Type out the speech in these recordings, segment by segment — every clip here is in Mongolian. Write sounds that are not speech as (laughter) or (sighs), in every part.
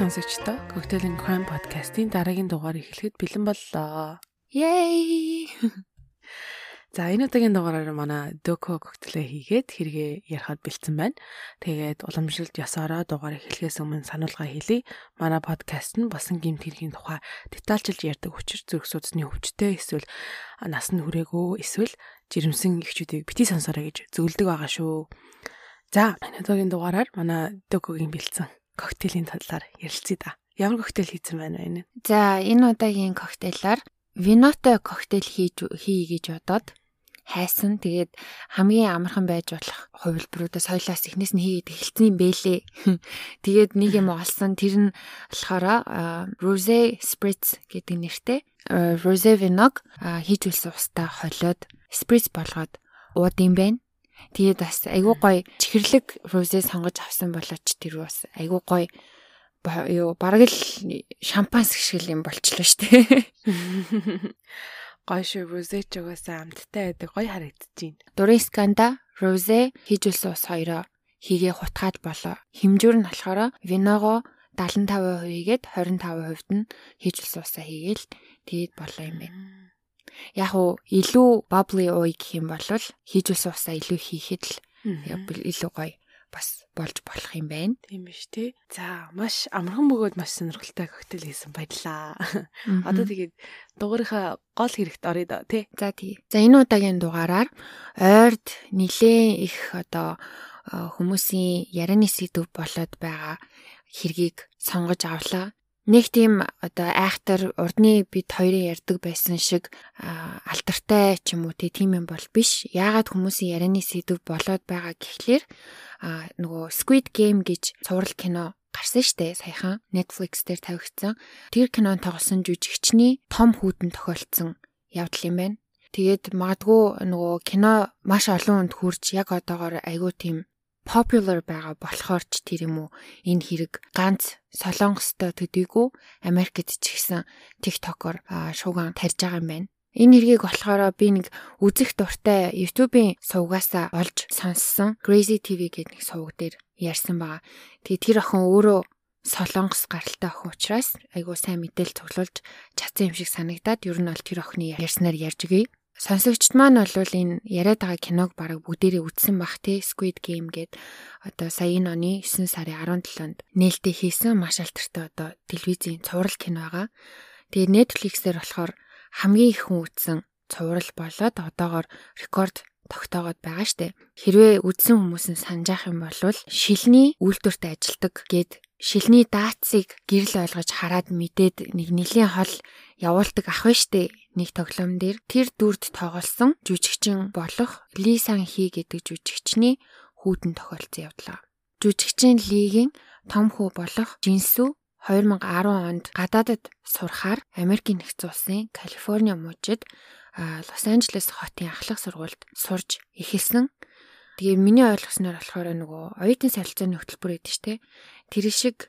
сонсогчдоо Cocktail and Crime podcast-ийн дараагийн дугаар эхлэхэд бэлэн боллоо. Yay! (laughs) За энэ удаагийн дугаараар манай Доко коктейлээ хийгээд хэрэгээ ярихад бэлдсэн байна. Тэгээд уламжлалт ясаараа дугаар эхлэхээс өмнө сануулга хэлье. Манай подкаст нь басан гимт хэргийн тухай детальчилж ярьдаг хүчир зүрх судасны өвчтөй эсвэл нас нь хүрээгүй эсвэл жирэмсэн ихчүүдийг бити сонсороо гэж зөвлөдөг байгаа шүү. За энэ удаагийн дугаараар манай Докогийн бэлдсэн коктейлийн талаар ярилцъя да. Ямар коктейл хийсэн байна вэ? За энэ удаагийн коктейлаар винотой коктейл хийж хий гэж бодоод хайсан. Тэгээд хамгийн амархан байж болох хувилбаруудаа соёлоос эхнээс нь хийгээд эхэлсэн бэлээ. (laughs) Тэгээд нэг юм олсон. Тэр нь болохоор Rosé Spritz гэдэг нэртэй Rosé виног хийж үлсэн устаа холиод сприц болгоод ууд юм байна. Тэгээд бас айгүй гоё чихэрлэг Rosé сонгож авсан болооч тэр бас айгүй гоё юу бараг л шампанс шиг юм болчлоо шүү дээ. (laughs) Гоё шүү Rosé ч угаасаа амттай байдаг гоё харагдчихээн. Дурисканда Rosé хийжүүлсэн ус хоёроо хийгээ хутгаад болоо. Хэмжүүр нь болохоор виногоо 75% хийгээд 25% нь хийжүүлсэн усаа хийгээл тэгээд болоо юм байна. Яг уу илүү bubbly ууй гэх юм бол хийжүүлсэн усаа илүү хийхэд л илүү гоё бас болж болох юм байна. Тийм биш тий. За маш амархан бөгөөд маш сонирхолтой коктейл хийсэн баярлаа. Одоо тэгээд дугаарынхаа гол хэрэгт оръё доо тий. За тий. За энэ удаагийн дугаараар ойрд нилээн их одоо хүмүүсийн ярианы сэдв болоод байгаа хэргийг сонгож авлаа нэг тийм одоо айхтар урдны бид хоёрын ярьдаг байсан шиг алдартай ч юм уу тийм юм бол биш. Яагаад хүмүүсийн ярианы сэдв болоод байгаа гэхлээр нөгөө Squid Game гэж цуврал кино гарсан штэ саяхан Netflix дээр тавигдсан. Тэр кинонд тоглосон жүжигчний том хүүдэн тохиолдсон явдал юм байна. Тэгээд магадгүй нөгөө кино маш олон хүнд хүрч яг одоогоор айгүй тийм popular байгаа болохоор ч тэр юм уу энэ хэрэг ганц солонгостой төдийгүй Америкт ч гэсэн TikTok-оор шууган тарьж байгаа юм байна. Энэ хэргийг болохоор би нэг үзэх дуртай YouTube-ийн сувгаасаа олж сонссон. Crazy TV гэдэг нэг сувг дээр ярьсан байгаа. Тэгээ тэр охин өөрөө солонгос гаралтай охин учраас айгуу сайн мэдээлэл цуглуулж чадсан юм шиг санагдаад ер нь бол тэр охины ярьснаар ярьж өгье. Сонсогчд маань бол энэ яриад байгаа киног бараг бүгдээрээ үзсэн бах те Squid Game гээд одоо сая энэ оны 9 сарын 17-нд нээлттэй хийсэн маш алдартай одоо телевизийн цуврал кино байгаа. Тэгээ Netflix-ээр болохоор хамгийн их хүн үзсэн цуврал болоод одоогоор рекорд тогтоогод байгаа штэ. Хэрвээ үзсэн хүмүүс нь санджаах юм бол шилний үйлдвэрт ажилдаг гээд шилний даацыг гэрэл ойлгож хараад мэдээд нэг нэлийн хол явуулдаг ах вэ штэ нэг тоглоом дээр тэр дүрд тоглосон жүжигчин болох Ли Сан Хи гэдэг жүжигчний хүүтэн тохиолдсон явдлаа. Жүжигчин Лигийн том хүү болох Жинсү 2010 онд гадаадад сурахаар Америкийн нэгдсэн улсын Калифорни мужид Лос Анжелес хотын ахлах сургуульд сурж эхэлсэн. Тэгээ миний ойлгосноор болохоор нөгөө оюутан солилцооны хөтөлбөр гэдэг чинь тэр шиг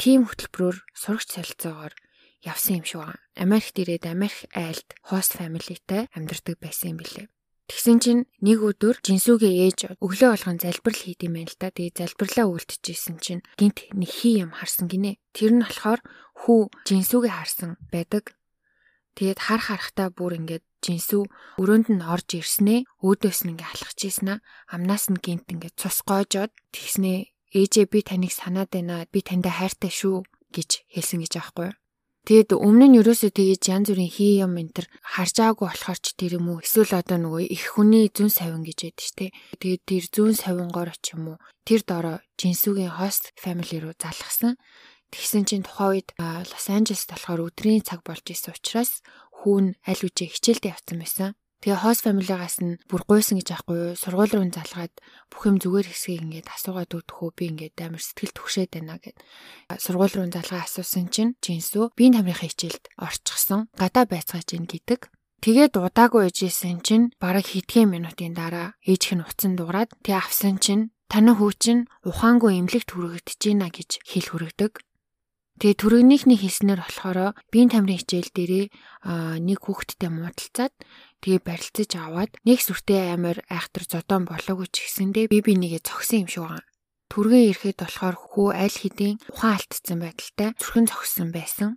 тим хөтөлбөрөөр сурагч солилцоогоор явсан юм шиг байна. Америкт ирээд Америк айлд хост фамилитай амьдардаг байсан юм билээ. Тэгсэн чинь нэг өдөр жинсүүгээ ээж өглөө болгон залбирал хийд юм байна л та. Тэгээ залбирлаа үлдчихсэн чинь гинт нэг хий юм харсан гинэ. Тэр нь болохоор хүү жинсүүгээ харсан байдаг. Тэгээд хар харахтаа бүр ингээд жинсүү өрөөнд нь орж ирснээ өөдөөс нь ингээ алхаж ийсэн амнаас нь гинт ингээ цус гоожоод тэгснээ ээжээ би таныг санаад байна би таньда хайртай шүү гэж хэлсэн гэж аахгүй. Тэгэд өмнө нь ерөөсөө тэгэж янз бүрийн хий юм энэ төр харж байгаагүй болохоор ч тэр юм уу эсвэл одоо нөгөө их хүний зүн савин гэж яддаг штэ. Тэгээд тэр зүн савингоор ч юм уу тэр дороо жинсүүгийн хост family руу залгасан. Тэгсэн чинь тухайн үед Лос Анжелес болохоор өдрийн цаг болж исэн учраас хүүн аль үжээ хичээлдээ явцсан байсан. Тэгээ хост фамилигаас нь бүр гуйсан гэж аахгүй? Сургууль руу залгаад бүх юм зүгээр хэсгийг ингээд асуугаад өгдөхөө би ингээд амар сэтгэл түгшээд байна гэд. Сургууль руу залгаа асуусан чинь жинсүү биеийн тамирын хичээлд орчихсон. Гадаа байцгааж ийн гэдэг. Тэгээд удаагүй ээжсэн чинь бараг хэдхэн минутын дараа ээжх нь уцсан дуурайд тэг авсан чинь таны хүү чинь ухаангүй эмнэлэгт хүрэгдэж байна гэж хэл хүрэгдэг. Тэгээ төрөгнийхний хэлснээр болохоор биеийн тамирын хичээл дээрээ нэг хүүхэдтэй муудалцаад тэгээ барилцаж аваад нэг сүртэй амар айхтар зодон болоогүй ч гэсэндээ би би нэгэ зогсон юм шиг байна. түргэн ирэхэд болохоор хүү аль хэдийн ухаан алдсан байдалтай зүрхэн зогссон байсан.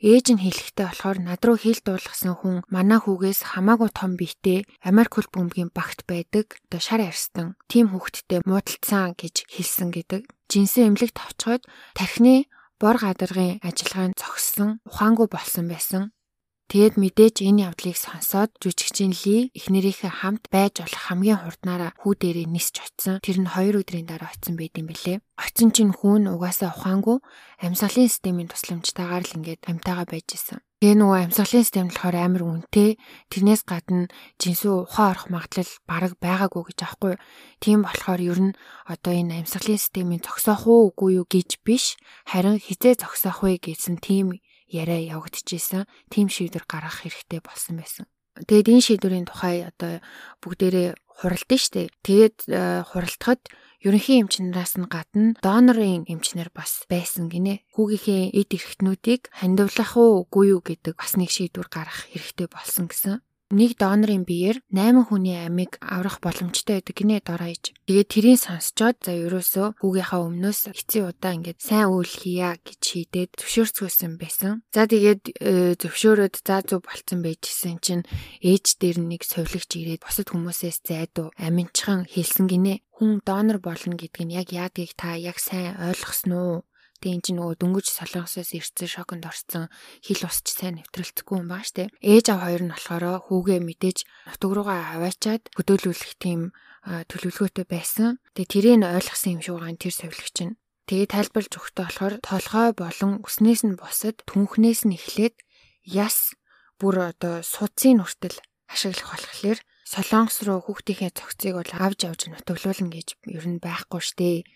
Ээж нь хэлэхдээ болохоор над руу хил дуулгасан хүн манай хүүгээс хамаагүй том биетэй Америк хөл бөмбөгийн багт байдаг. Одоо шар арстан тим хүүхэдтэй муудалцсан гэж хэлсэн гэдэг. Жинсэн эмнэлэгт авчгаад тархины бор гадаргын ажиллагаанд зогссон ухаангүй болсон байсан. Тэгэд мэдээж энэ явдлыг сонсоод жүжигчин Ли эхнэрийнхээ хамт байж болох хамгийн хурднаараа хүү дээрээ нисч очисон. Тэр нь 2 өдрийн дараа очисон байт юм бэлээ. Очисон чинь хүүн угаасаа ухаангүй амьсгалын системийн тусламжтайгаар л ингээд амьтаага байж исэн. Тэгээ нөгөө амьсгалын систем болохоор амар үнэтэй. Тэрнээс гадна жинсүү ухаан орох магадлал бараг байгаагүй гэж аахгүй. Тийм болохоор ер нь одоо энэ амьсгалын системийн зогсоох уу үгүй юу гэж биш. Харин хизээ зогсоох вэ гэсэн тийм яриа явагдчихсэн. Тим шийдвэр гаргах хэрэгтэй болсон байсан. Тэгээд энэ шийдвэрийн тухай одоо бүгдээрээ хуралдсан шүү дээ. Тэгээд э, хуралдахад ерөнхий эмчнээс нь гадна донорын эмчнэр бас байсан гинэ. Хүүгийнхээ эд эрхтнүүдийг хандивлах уу үгүй юу гэдэг бас нэг шийдвэр гаргах хэрэгтэй болсон гэсэн нэг донорын биеэр 8 хүний амийг аврах боломжтой байдаг гинэ доройж. Тэгээд тэрийг сонсчоод за ерөөсөө хүүгийнхаа өмнөөс хэцүү удаа ингээд сайн үйл хийя гэж шийдээд зөвшөөрцгөөсөн байсан. За тэгээд э, зөвшөөрөөд за зүг болцсон байжсэн чинь ээж дээр нэг совлогч ирээд бусад хүмүүсээс зайдуу аминчхан хэлсэн гинэ. Хүн донор болно гэдг нь яг яадгийг та яг сайн ойлгосон уу? Тэгээ эн чинь нөгөө дөнгөж солонгосоос ирсэн шоконд орсон хил усч сайн нэвтрэлцэхгүй юм баа штэ. Ээж ав хоёр нь болохоор хүүгээ мэдээж нутг руугаа аваачаад хөдөөлүүлэх тийм төлөвлөгөөтэй байсан. Тэгээ тэрийг ойлгосон юм шиг байгаа тэр совилогч нь. Тэгээ тайлбарлаж өгөхдөө болохоор толгой болон өснээс нь босод түнхнээс нь эхлээд яс бүр одоо судсын нүртэл ашиглах болохоор солонгос руу хүүхдийнхээ цогцыг бол авж явж нутаглуулна гэж ер нь байхгүй штэ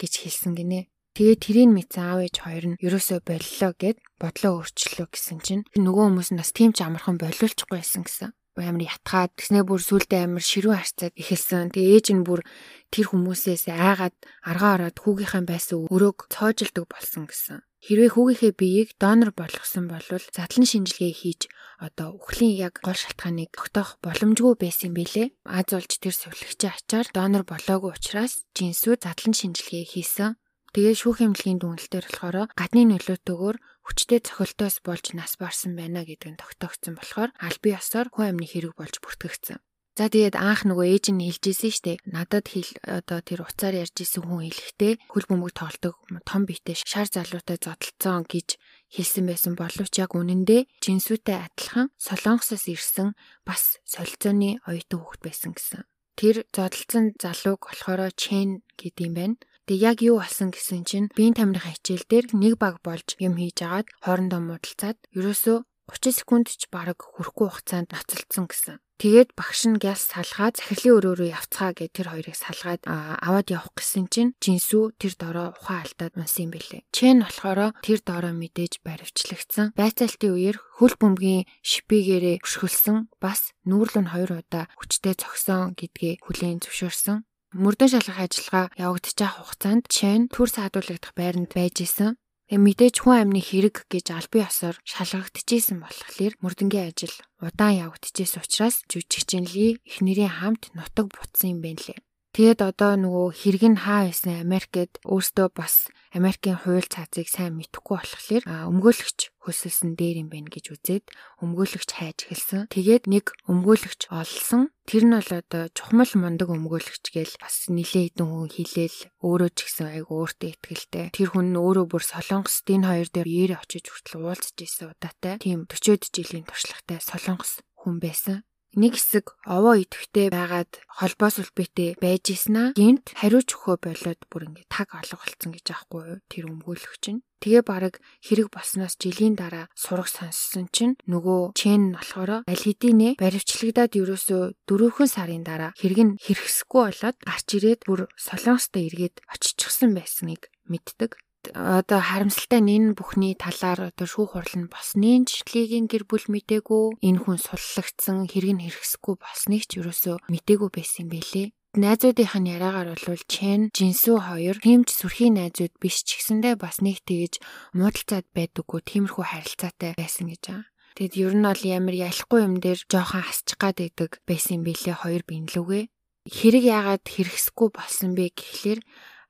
гэж хэлсэн гинэ. Тэгээ тэрийг мэдсэн аав ээж хоёр нь ерөөсөө боллоо гэд бодлоо өөрчлөлөө гэсэн чинь нөгөө хүмүүс нь бас тийм ч амархан болиулчихгүй байсан гэсэн амар ятгаад тэгснээ бүр сүулдэ амар ширүүн харцаад эхэлсэн. Тэгээ ээж нь бүр тэр хүмүүсээс айгаад аргаа ороод хүүгийнхээ байсан өрөөг цоожилдог болсон гэсэн. Хэрвээ хүүгийнхээ биеийг донор болгосон бол задлан шинжилгээ хийж одоо үхлийн яг гол шалтгааныг тогтоох боломжгүй байсан бэлээ. Аз болж тэр сувлагчийн ачаар донор болоогүй учраас жинсүү задлан шинжилгээ хийсэн. Тэгээ шүүх эмнэлгийн дүгнэлтээр болохоор гадны нөлөөтэйгөр хүчтэй цохилтоос болж нас барсан байна гэдэг нь тогтоогдсон болохоор аль бие ёсоор хүн амны хэрэг болж бүртгэгдсэн. За тэгээд анх нөгөө ээж нь хэлжсэн штэ. Надад хэл одоо тэр уцаар ярьж исэн хүн хэлэхдээ хөл бөмбөг тоглодог том биетэй шар залуутай зодтолцсон гэж хэлсэн байсан боловч яг үнэндээ жинсүүтэй адилхан солонгосоос ирсэн бас солилцооны оюутан хүүхэд байсан гэсэн. Тэр зодтолцсон залууг болохоор Чен гэдэм байна. Тэгээ яг юу болсон гэсэн чинь биеийн тамирын хичээл дээр нэг баг болж юм хийж агаад хоорондоо муудалцаад ерөөсөө 30 секунд ч бараг хүрэхгүй хугацаанд ноцолцсон гэсэн. Тэгээд багш нь гялс салгаад захирлын өрөөрөө явцгаа гэж тэр хоёрыг салгаад аваад явах гэсэн чинь жинсүү тэр дороо ухаан алдаад унсан юм бэлээ. Чэн болохоор тэр дороо мэдээж баривчлагдсан. Байцаалтын үеэр хөл бөмбөгийн шипигээрээ хөшгөлсөн бас нүүрлэн хоёр удаа хүчтэй цогсон гэдгээ хүлээн зөвшөөрсөн. Мөрдөн шалгах ажиллагаа байгаа хугацаанд Чен төр саадуулагдах байранд байж исэн. Тэгээ мэдээж хүн амны хэрэг гэж албан ёсоор шалгагдчихсэн болохоор мөрдөнгийн ажил удаан явагдчихсэн учраас жүжигчин Ли эхнэрийн хамт нутаг бутсан юм байна лээ. Тэгэд одоо нөгөө хэрэг нь хаа байсан Америкт өөртөө бас Америкийн хууль цаазыг сайн мэдэхгүй болохоор өмгөөлөгч хөлсөлсөн дээр юм байна гэж үзээд өмгөөлөгч хайж эхэлсэн. Тэгээд нэг өмгөөлөгч олсон. Тэр нь бол одоо чухмал мундаг өмгөөлөгч гээл бас нилээ хэдэн хүн хилээл өөрөө ч гэсэн айгу өөртөө ихтэй. Тэр хүн нь өөрөө бүр солонгос энэ хоёр дээр иерэ очиж хүртэл уулзж ирсэн удаатай. Тийм 40 жилийн туршлагатай солонгос хүн байсан нэг хэсэг овоо идэвхтэй байгаад холбоос үлбэтэй байж ийснаа гинт хариуч өгөө болоод бүр ингээ таг алга болсон гэж аахгүй юу? Тэр өмгөөлөгч нь тэгээ баг хэрэг болсноос жилийн дараа сураг сонссон чинь нөгөө чен нь болохоор аль хэдийнэ баривчлагдаад ерөөсөө дөрөвхөн сарын дараа хэрэг нь хэрэгсэхгүй болоод гарч ирээд бүр солонгостой эргээд очичихсан байсныг мэддэг одоо харамсалтай нь энэ бүхний талаар одоо шүүх хурал нь боснын жишлигийн гэр бүл мдээгүй энэ хүн суллагдсан хэрэг нь хэрэгсэхгүй болсныг ч юусоо мдээгүй байсан юм бэлээ. Найзуудынх нь яриагаар бол Чен, Жинсүү хоёр хэмж сүрхийн найзууд биш ч гэсэндээ бас нэг тэгж муудалцаад байдаггүй тиймэрхүү харилцаатай байсан гэж байгаа. Тэгэд ер нь бол ямар ялахгүй юм дээр жоохон хасчих гад байдаг байсан юм билээ хоёр бинлүүгээ. Хэрэг яагаад хэрэгсэхгүй болсон бэ гэхлээр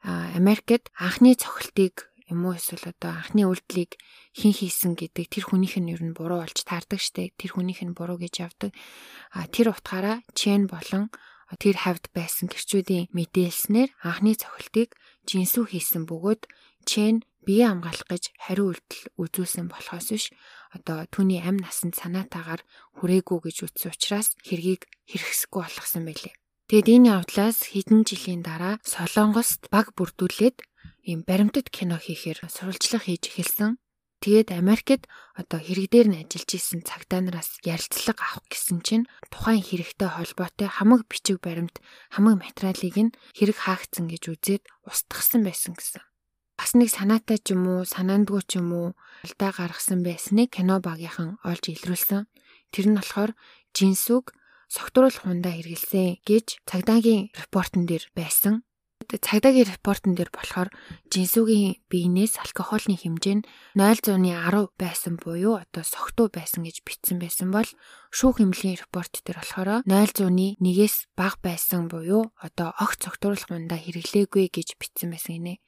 Америкт анхны цохилтыг юм уу эсвэл одоо анхны үйлдэлийг хэн хийсэн гэдэг тэр хүнийх нь ер нь буруу болж таардаг штэ. Тэр хүнийх нь буруу гэж явдаг. А тэр утгаараа Чен болон тэр хавьд байсан гэрчүүдийн мэдээлснээр анхны цохилтыг жинсүү хийсэн бөгөөд Чен бие хамгаалах гэж хариу үйлдэл үзүүлсэн болохоос биш одоо түүний амь насанд санаатаагаар хүрээгүй гэж үзсэн учраас хэргийг хэрэгсэхгүй болгосон байлээ. Тэгэд энэ явдлаас хэдэн жилийн дараа Солонгост баг бүрдүүлээд ийм баримтат кино хийхээр сурвалжлах хийж эхэлсэн. Тэгээд Америкт одоо хэрэг дээр нь ажиллаж исэн цагдаа нараас ярилцлага авах гэсэн чинь тухайн хэрэгтэй холбоотой хамаг бичиг баримт, хамаг материалыг нь хэрэг хаагдсан гэж үзээд устгасан байсан гэсэн. Бас нэг санаатай ч юм уу, санаандгүй ч юм уу алдаа гаргасан байсныг кино багийнхан олж илрүүлсэн. Тэр нь болохоор жинсүг согтруулах хундаа хэрэгэлсэн гэж цагдаагийн репортон дээр байсан. Цагдаагийн репортон дээр болохоор жинсүүгийн биенээс алкогольны хэмжээ нь 0.10 байсан буюу одоо согтуу байсан гэж бичсэн байсан бол шүүх эмнэлгийн репорт дээр болохоор 0.1-ээс бага байсан буюу одоо огт цогтууруулах мандаа хэрэглээгүй гэж бичсэн байсан гинэ.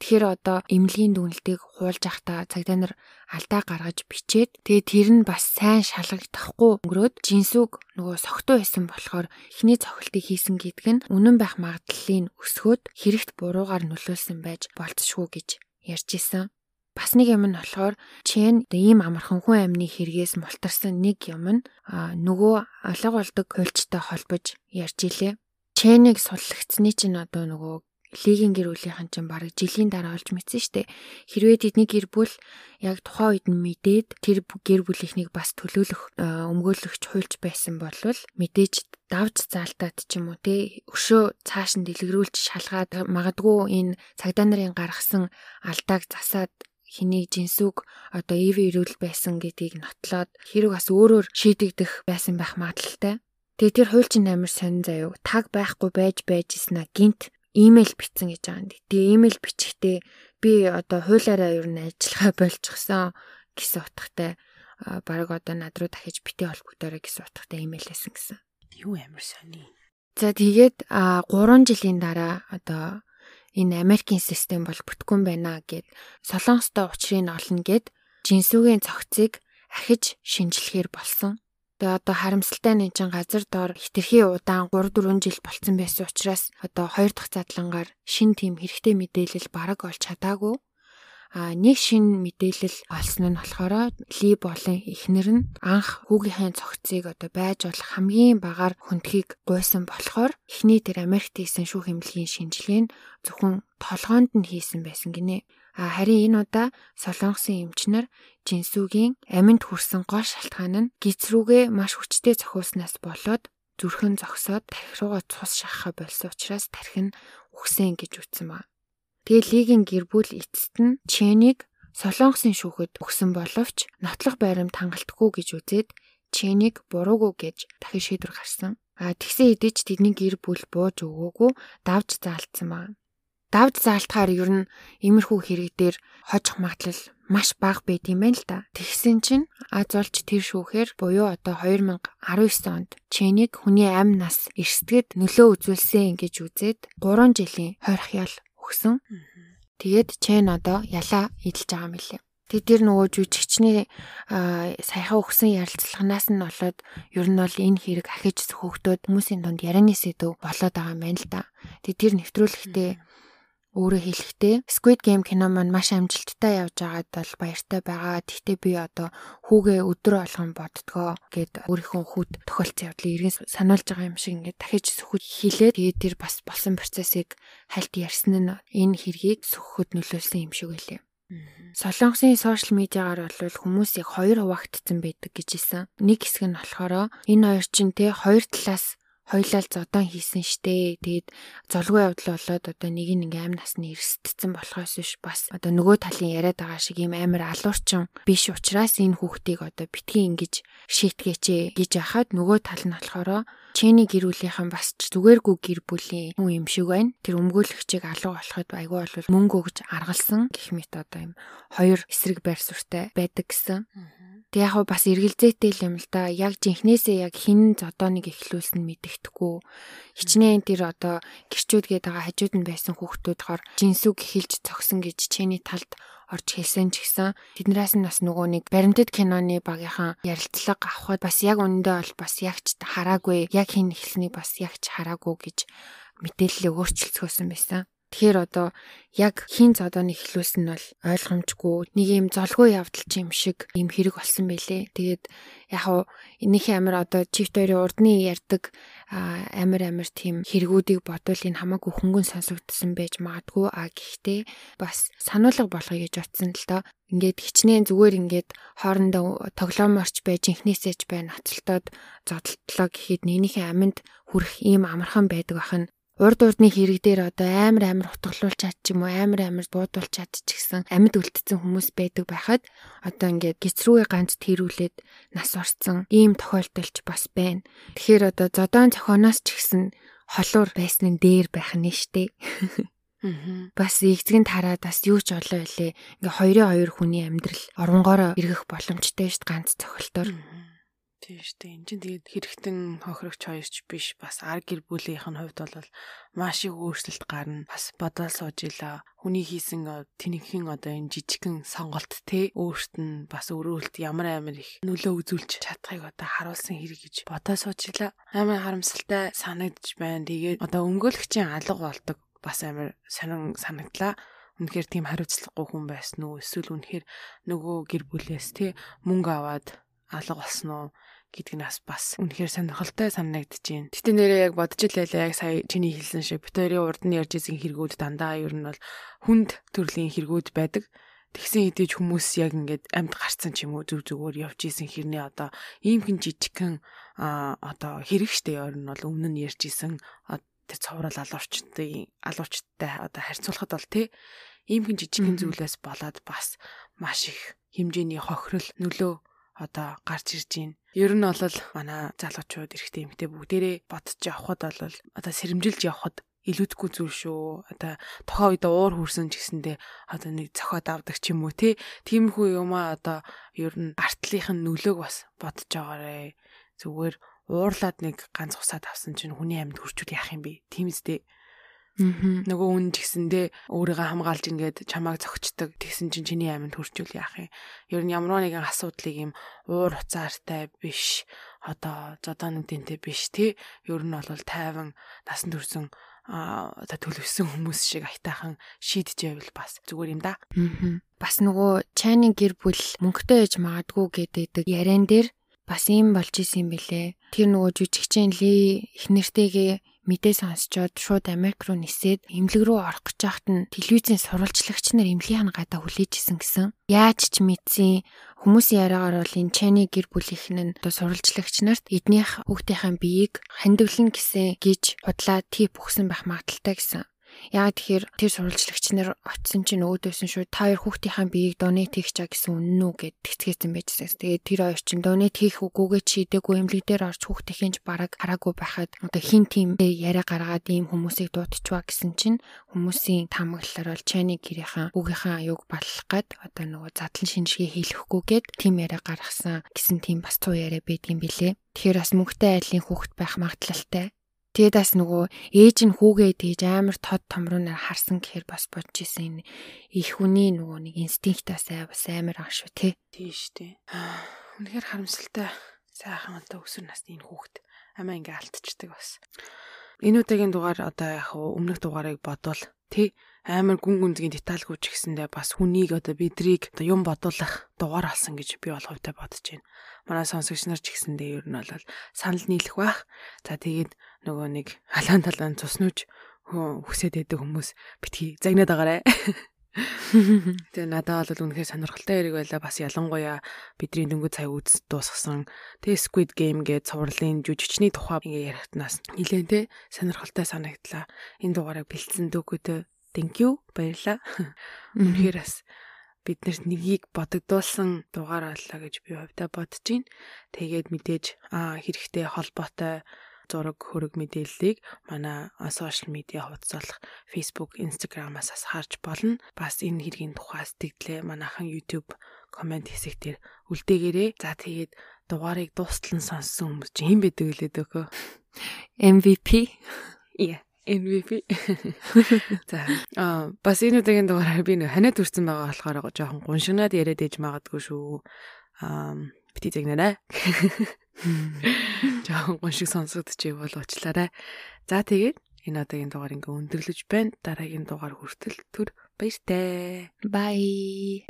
Тэгэхээр одоо эмнэлгийн дүгнэлтийг хуулж ахта цагдаа нар алдаа гаргаж бичээд тэгээ тэр нь бас сайн шалгагдахгүй өнгөрөөд жинсүг нөгөө согтуу байсан болохоор эхний цохилтыг хийсэн гэдэг нь үнэн байх магадлалыг өсгөөд хэрэгт буруугаар нөлөөлсөн байж болцшгүй гэж ярьж исэн. Бас нэг юм нь болохоор Чен ийм амархан хүн амны хэрэгээс мултарсан нэг юм нь нөгөө алга болдог хуульчтай холбож ярьж илээ. Ченыг суллагдсны чинь одоо нөгөө лигийн гэр бүлийнхэн чинь бараг жилийн дараа олж мэдсэн штэ. Хэрвээ тэдний гэр бүл яг тухайн үед нь мэдээд тэр гэр бүлийнхнийг бас төлөөлөх өмгөөлөгч хуульч байсан бол мэдээж давж заалтаад ч юм уу те өшөө цааш нь дэлгэрүүлж шалгаад магадгүй энэ цагдаа нарын гаргасан алдааг засаад хэнийг жинсүг одоо ив ирүүл байсан гэдгийг нотлоод хэрэг бас өөрөөр шийдэгдэх байсан байх магадлалтай. Тэгээ тэр хуульчин амир сонин заяо таг байхгүй байж байж ийснэ гинт имэйл бичсэн гэж байгаа юм. Тэгээ имэйл бичихтэй би одоо хуулаараа ер нь ажиллахаа болчихсон гэсэн утгатай баг одоо над руу дахиж битээ холбогдорой гэсэн утгатай имэйлээсэн гэсэн. Юу амар сони. За тэгээд 3 жилийн дараа одоо энэ Америкийн систем бол бүтгүн байна гэд Солонгостой учрыг олно гэд жинсүүгийн цогцыг ахиж шинжилэхээр болсон. Тэгээ одоо харамсалтай нь чинь газар доор хитрхи удаан 3 4 жил болцсон байсан учраас одоо хоёр дахь задлангаар шин тим хэрэгтэй мэдээлэл бараг олж чадаагүй. А нэг шин мэдээлэл олсон нь болохоор Ли болон эхнэр нь анх хүүгийнхээ цогцыг одоо байж болох хамгийн багаар хүндхийг гуйсан болохоор эхний тэр Америкт хийсэн шүүх эмнэлгийн шинжилгээ нь зөвхөн толгоонд нь хийсэн байсан гинэ. А харин энэ удаа Солонгосын эмчнэр Жинсүгийн аминд хүрсэн гол шалтгаан нь гизрүүгээ маш хүчтэй зохиулснаас болоод зүрхэн зогсоод тархи руугаа цус шахахаа болсон учраас тархи нь үхсэн гэж үтсэн ба. Тэгээ лигийн гэр бүл эцэст нь Чэнийг Солонгосын шүүхэд өгсөн боловч нотлох байрамд хангалтгүй гэж үзээд Чэнийг буруугүй гэж дахин шийдвэр гарсан. А тэгсэн хэдий тэдний гэр бүл бууж өгөөгүй давж заалтсан байна давд заалтахаар ер нь иймэрхүү хэрэг дээр хожих магадлал маш бага байд юм байна л да. Тэгсэн чинь аз олж тэр шүүхээр буюу одоо 2019 онд Чэнийг хүний амь нас эрсдэгэд нөлөө үзүүлсэн гэж үзээд 3 жилийн хойрох ял өгсөн. Тэгээд Чэн одоо ялаа идэлж байгаа юм лээ. Тэг тэр нөгөө жүжигчний саяхан өгсөн ярилцлаганаас нь болоод ер нь бол энэ хэрэг ахиж хөөгдөд хүмүүсийн дунд ярианы сэдв болоод байгаа юм байна л да. Тэг тэр нэвтрүүлэгтээ өөрөө хэлэхдээ Squid Game кино маань маш амжилттай явж байгаад бол баяртай байгаа. Гэхдээ би одоо хүүгээ өдрө болгон боддгоо гэд өөрийнхөө хүүт тохиолдсон явдлыг иргэн сануулж байгаа юм шиг ингээд дахиж сөхөд хилээд тэгээд тэр бас болсон процессыг хальт ярьсан нь энэ хэргийг сөхөхөд нөлөөлсөн юм шиг байлээ. Солонгосын сошиал медиагаар бол хүмүүс яг хоёр хуваагдсан байдаг гэж хэлсэн. Нэг хэсэг нь болохоор энэ хоёр чинь те хоёр талаас хоёлаа зодон хийсэн штэ. Тэгээд золгүй явдал болоод одоо нэг нь ингээм насны эрсдсэн болохоос биш бас одоо нөгөө талын яриад байгаа шиг ийм амар алуурчин биш учраас энэ хүүхдийг одоо битгий ингэж шийтгээч гэж яхад нөгөө тал нь болохоор Чэний гэр бүлийнхэн бас зүгээргүй гэр бүлийн хүн юм шиг байна. Тэр өмгөөлөгчийг алга болоход айгүй бол мөнгө өгж аргалсан гэх мэт одоо юм хоёр эсрэг байр суртаа байдаг гэсэн. Тэг яг бас эргэлзээтэй юм л да. Яг жинхнээсээ яг хин зодооныг эхлүүлсэн мэддэхгүй. Хичнээн тэр одоо гэрчүүд гээд байгаа хажууд нь байсан хүүхдүүд хор жинсүг эхэлж цогсон гэж чиний талд орж хэлсэн ч гэсэн тэднээс нь бас нөгөө нэг баримтат киноны багийнхан ярилцлага авахд бас яг үнэндээ бол бас ягч хараагүй яг хин эхлэнийг бас ягч хараагүй гэж мэдээллийг өөрчилсөн байсан. Тэгэхээр одоо яг хин зодооны эхлүүлсэн нь бол ойлгомжгүй нэг юм золгүй явдал ч юм шиг юм хэрэг болсон байлээ. Тэгээд яг хуу энийхээ амир одоо чифт хоёрын урдны ярддаг амир амир тийм хэрэгүүдийг бодвол энэ хамаагүй хөнгөн сонсогдсон байж магадгүй а гэхдээ бас сануулга болгоё гэж утсан л доо. Ингээд хичнээн зүгээр ингээд хоорондоо тоглооморч байж инхнээсээч бай нацалтаад зодтолтлоо гэхэд нэгнийхээ аминд хүрэх ийм амархан байдаг ахын урд урдны хэрэг дээр одоо амар амар утгалуулж чад ч юм уу амар амар буудуулж чад ч гэсэн амьд үлдсэн хүмүүс байдаг байхад одоо ингээд гисрүүгээ ганц тэрүүлээд нас орсон ийм тохиолдолч бас байна. Тэгэхээр одоо зодоон зохионоос ч гэсэн холуур байсан нь дээр байх нь штэ. Бас нь тараад бас юу ч олоо илээ. Ингээ хоёрын хоёр хүний амьдрал оронгороо эргэх боломжтой штэ ганц цохилтоор. Тийм шүү дээ. Энд чинь тэгээд хэрэгтэн хохирогч хоёрч биш бас ар гэр бүлийнх нь хувьд бол маш их өөрчлөлт гарна. Бас бодол сууж илаа. Хүний хийсэн тэнийхэн одоо энэ жижигхэн сонголт те өөрт нь бас өрөөлт ямар амар их нөлөө үзүүлж чадхыг одоо харуулсан хэрэг гэж бодоо сууж илаа. Амар харамсалтай санагдж байна. Тэгээд одоо өмгөөлөгчийн алга болдог бас амар сонин санагдлаа үнэхээр тийм хариуцлагагүй хүн байсан уу эсвэл үнэхээр нөгөө гэр бүлээс тий мөнгө аваад алга болсон уу гэдг нь бас үнэхээр сонирхолтой санагдаж байна. Гэтэ нэрээ яг бодож илээ яг сая чиний хэлсэн шиг бит хоёрын урд нь ярьж исэн хэрэгүүд дандаа ер нь бол хүнд төрлийн хэрэгүүд байдаг. Тэгсэн хэдиж хүмүүс яг ингээд амьд гарцсан ч юм уу зүг зүгээр явж исэн хэрнээ одоо ийм хэн жижигхэн а одоо хэрэг штэ ер нь бол өмнө нь ярьж исэн тэр цоврал алуурчтай алуурчтай одоо харьцуулахад бол тий ийм хэн жижигхэн зүйлээс болоод бас маш их хэмжээний хохирол нөлөө одоо гарч ирж байна. Ер нь бол манай залуучууд эрэгтэй эмэгтэй бүгдээрээ бодож явхад бол одоо сэрэмжилж явхад илүүдгүй зүйл шүү. Одоо тухайн үед уур хүрсэн ч гэсэндээ одоо нэг цохоод авдаг ч юм уу те. Тиймэрхүү юм аа одоо ер нь артлынх нь нөлөөг бас бодож байгаарэ. Зүгээр уурлаад нэг ганц усаад авсан чинь хүний амьд хурчуд яах юм бэ? Үстэй. Нөгөө үн тэгсэндээ өөрийгөө хамгаалж ингээд чамааг зөгчдөг. Тэгсэн чинь чиний аминд хүрчүүл яах юм. Ер нь ямар нэгэн асуудлыг юм уур уцаартай биш. Одоо зодооны дэнтэй биш тий. Ер нь бол тайван насан турсан а одоо төлөвсөн хүмүүс шиг айтайхан шийдэж байвал бас зүгээр юм да. Бас нөгөө чайны гэр бүл мөнгөтэй ээж магадгүй гэдэг яриан дээр бас юм болж исэн юм бэлээ. Тэр нөгөө жүжигчэн ли их нэртэйгээ мэдээ сонсчоод шууд Америк руу нисээд эмнэлэг рүү орох гэж байхад нь телевизийн сурвалжлагч нар эмнэлгийн хангадаа хүлээж исэн гэсэн. Яаж ч мэдсэн хүмүүсийн яриагаар бол энэ чайны гэр бүлийнхэн нь одоо сурвалжлагч нарт эднийх хүүхдийнхээ биеийг хандивлан гэсэн гэж худлаа тип өгсөн байх магадaltaй гэсэн. Яг тэгэхээр тэр сурвалжлагч нар очисон чинь өөдөөсөн шүү. Та хоёр хүүхдийнхээ биеийг донет хийх чаа гэсэн үнэн үү гэд тэгцгээсэн байжсэн. Тэгээд тэр хоёр чинь донет хийх үгүйгээ чийдэггүй эмнэлэг дээр орж хүүхдийнхээ бараг хараагүй байхад одоо хин тим яриа гаргаад ийм хүмүүсийг дуудчихва гэсэн чинь хүмүүсийн таамаглалаар бол чайны гэрийнхэн үгийнхаа аюуг баллах гад одоо нөгөө задлан шинжгээ хийлэхгүйгээд тим яриа гаргасан гэсэн тийм бас цуу яриа байдгийн билээ. Тэгэхээр бас мөнгөтэй айлын хүүхэд байх магадлалтай. Тэгээд бас нөгөө ээж нь хүүгээ тэгж амар тод томруунаар харсан гэхээр бас бодож исэн энэ их хүний нөгөө нэг инстинктаас бас амар аа шүү тий. Тийм шүү дээ. (sighs) Үнэхээр харамсалтай сайхан одоо өсвөр насны энэ хүүхэд амаа ингээ алдчихдаг бас. Энэ удаагийн дугаар одоо яг өмнөх дугаарыг бодвол тий амар гүн гүнзгийн детальгүй ч гэсэндээ бас хүнийг одоо бидрийг одоо юм бодуулах дугаар алсан гэж би бол хувьдаа бодож байна. Манай сонсогч нар ч гэсэндээ ер нь бол санал нийлэх байх. За тэгээд нөгөө нэг халаан талаан цуснууж хүсээд байдаг хүмүүс битгий загнаад байгаарэ. (laughs) Тэгээ надад бол үнэхээр сонирхолтой хэрэг байлаа. Бас ялангуяа бидний дөнгөж цай үз дуусгасан тэгээ Squid Game гээд цувралын жүжигчний тухай ингээ ярихтнаас нилээн тэ сонирхолтой санагдлаа. Энэ дугаарыг бэлдсэн дөгөөдөө Thank you. Баярлаа. (laughs) Үнэхээр бас бид нарт нэгийг бодогдуулсан дугаар боллоо гэж би хувьдаа бодож байна. Тэгээд мэдээж аа хэрэгтэй холбоотой зураг хөрөг мэдээллийг манай сошиал медиа хуудас Facebook, Instagram-аас харж болно. Бас энэ хэргийн тухай сэтгэлээ манайхан YouTube комент хэсэг дээр үлдээгээрэй. За тэгээд дугаарыг дуустал нь сонссон хүмүүс чи хэн байдаг вэ дөөхөө? MVP. Yeah. MVP. За аа бас энэ удаагийн дугаараар би нэг ханиад хүрсэн байгаа болохоор жоохон гуншигнаад яриад ээж магадгүй шүү. Аа бити зэгнэрэ. (laughs) (laughs) Жоохон гуншиг сонсогдчих бол уучлаарай. За тэгээд энэ удаагийн дугаар ингээ өндөрлөж байна. Дараагийн дугаар хүртэл түр баяртай. Bye.